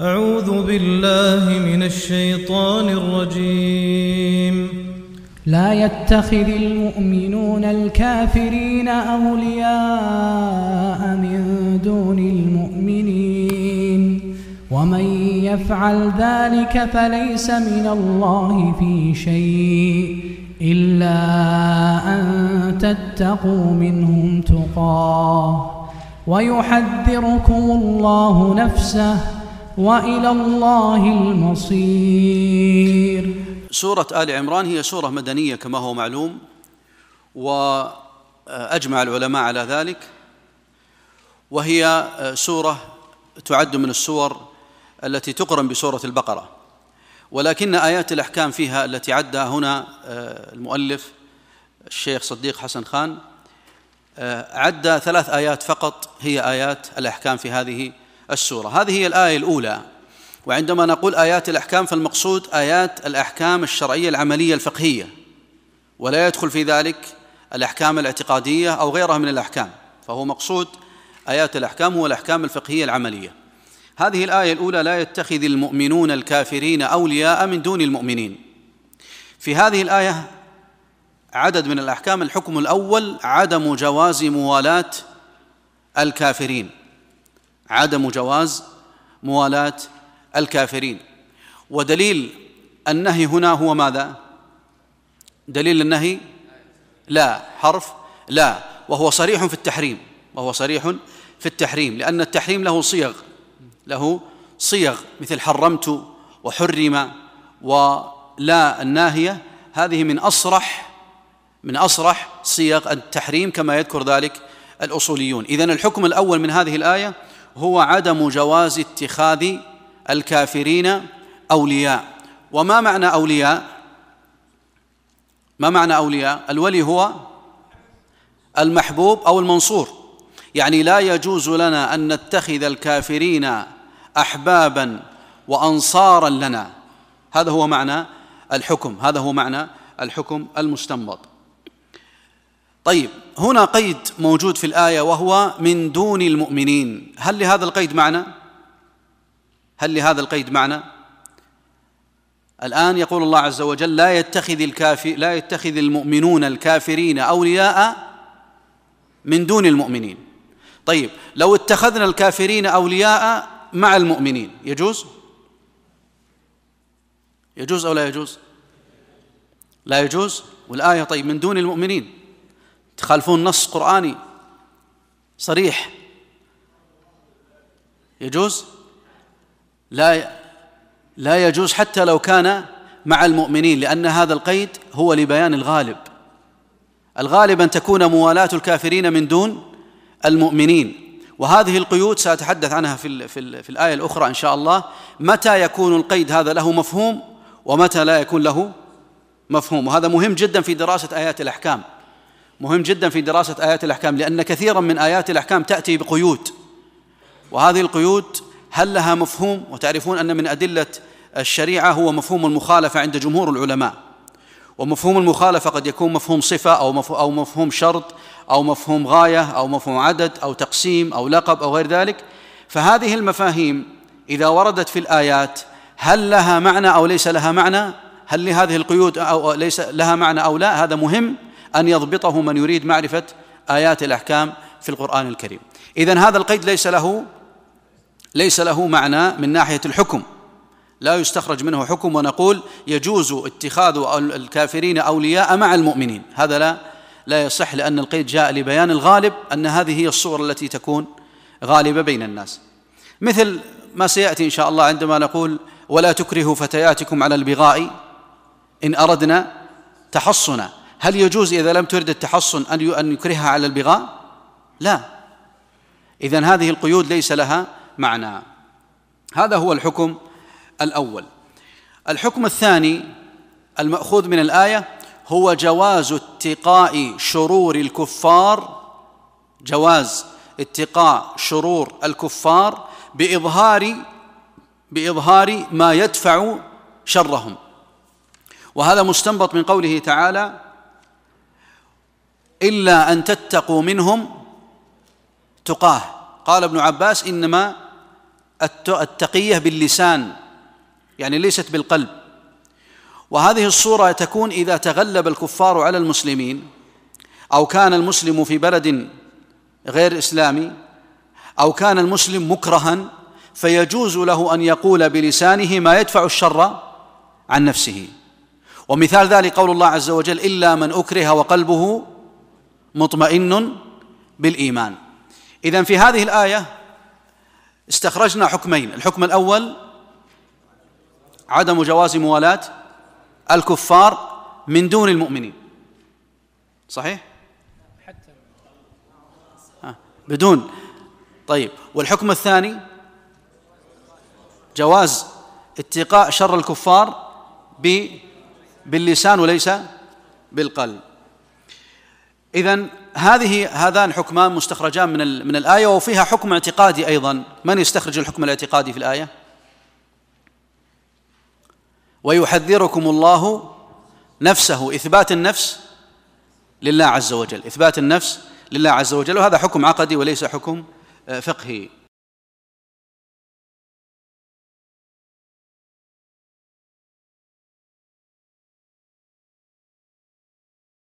أعوذ بالله من الشيطان الرجيم. لا يتخذ المؤمنون الكافرين أولياء من دون المؤمنين. ومن يفعل ذلك فليس من الله في شيء إلا أن تتقوا منهم تقاه. ويحذركم الله نفسه وإلى الله المصير. سورة آل عمران هي سورة مدنية كما هو معلوم وأجمع العلماء على ذلك. وهي سورة تعد من السور التي تقرن بسورة البقرة. ولكن آيات الأحكام فيها التي عدها هنا المؤلف الشيخ صديق حسن خان عد ثلاث آيات فقط هي آيات الأحكام في هذه السورة. هذه هي الآية الأولى. وعندما نقول آيات الأحكام فالمقصود آيات الأحكام الشرعية العملية الفقهية. ولا يدخل في ذلك الأحكام الاعتقادية أو غيرها من الأحكام. فهو مقصود آيات الأحكام هو الأحكام الفقهية العملية. هذه الآية الأولى لا يتخذ المؤمنون الكافرين أولياء من دون المؤمنين. في هذه الآية عدد من الأحكام الحكم الأول عدم جواز موالاة الكافرين. عدم جواز موالاة الكافرين. ودليل النهي هنا هو ماذا؟ دليل النهي؟ لا. حرف لا. وهو صريح في التحريم. وهو صريح في التحريم. لأن التحريم له صيغ. له صيغ. مثل حرمت وحرم ولا الناهية. هذه من أصرح من أصرح صيغ التحريم كما يذكر ذلك الأصوليون. إذن الحكم الأول من هذه الآية هو عدم جواز اتخاذ الكافرين أولياء. وما معنى أولياء؟ ما معنى أولياء؟ الولي هو المحبوب أو المنصور. يعني لا يجوز لنا أن نتخذ الكافرين احبابا وانصارا لنا. هذا هو معنى الحكم. هذا هو معنى الحكم المستنبط. طيب هنا قيد موجود في الآية وهو من دون المؤمنين. هل لهذا القيد معنى؟ هل لهذا القيد معنى؟ الآن يقول الله عز وجل لا يتخذ الكافر لا يتخذ المؤمنون الكافرين أولياء من دون المؤمنين. طيب لو اتخذنا الكافرين أولياء مع المؤمنين يجوز؟ يجوز أو لا يجوز؟ لا يجوز؟ والآية طيب من دون المؤمنين. تخالفون نص قرآني. صريح. يجوز؟ لا لا يجوز حتى لو كان مع المؤمنين لأن هذا القيد هو لبيان الغالب. الغالب أن تكون موالاة الكافرين من دون المؤمنين. وهذه القيود سأتحدث عنها في, في, في الآية الأخرى إن شاء الله. متى يكون القيد هذا له مفهوم ومتى لا يكون له مفهوم؟ وهذا مهم جدا في دراسة آيات الأحكام. مهم جدا في دراسة آيات الأحكام لأن كثيرا من آيات الأحكام تأتي بقيود. وهذه القيود هل لها مفهوم؟ وتعرفون أن من أدلة الشريعة هو مفهوم المخالفة عند جمهور العلماء. ومفهوم المخالفة قد يكون مفهوم صفة أو أو مفهوم شرط أو مفهوم غاية أو مفهوم عدد أو تقسيم أو لقب أو غير ذلك. فهذه المفاهيم إذا وردت في الآيات هل لها معنى أو ليس لها معنى؟ هل لهذه القيود أو ليس لها معنى أو لا؟ هذا مهم. أن يضبطه من يريد معرفة آيات الأحكام في القرآن الكريم. اذا هذا القيد ليس له ليس له معنى من ناحية الحكم. لا يستخرج منه حكم ونقول يجوز اتخاذ الكافرين أولياء مع المؤمنين. هذا لا لا يصح لأن القيد جاء لبيان الغالب أن هذه هي الصور التي تكون غالبة بين الناس. مثل ما سيأتي إن شاء الله عندما نقول ولا تكرهوا فتياتكم على البغاء إن أردنا تحصنا. هل يجوز إذا لم ترد التحصن أن أن يكرهها على البغاء؟ لا. اذا هذه القيود ليس لها معنى. هذا هو الحكم الأول. الحكم الثاني المأخوذ من الآية هو جواز اتقاء شرور الكفار جواز اتقاء شرور الكفار باظهار بإظهار ما يدفع شرهم. وهذا مستنبط من قوله تعالى إلا أن تتقوا منهم تقاه. قال ابن عباس إنما التقية باللسان يعني ليست بالقلب. وهذه الصورة تكون إذا تغلب الكفار على المسلمين أو كان المسلم في بلد غير إسلامي أو كان المسلم مكرها فيجوز له أن يقول بلسانه ما يدفع الشر عن نفسه. ومثال ذلك قول الله عز وجل إلا من أكره وقلبه مطمئن بالإيمان. اذا في هذه الآية استخرجنا حكمين. الحكم الأول عدم جواز موالاه الكفار من دون المؤمنين. صحيح؟ بدون. طيب والحكم الثاني جواز اتقاء شر الكفار باللسان وليس بالقلب. إذا هذه هذان حكمان مستخرجان من من الآية وفيها حكم اعتقادي أيضا. من يستخرج الحكم الاعتقادي في الآية؟ ويحذركم الله نفسه إثبات النفس لله عز وجل إثبات النفس لله عز وجل. وهذا حكم عقدي وليس حكم آه، فقهي.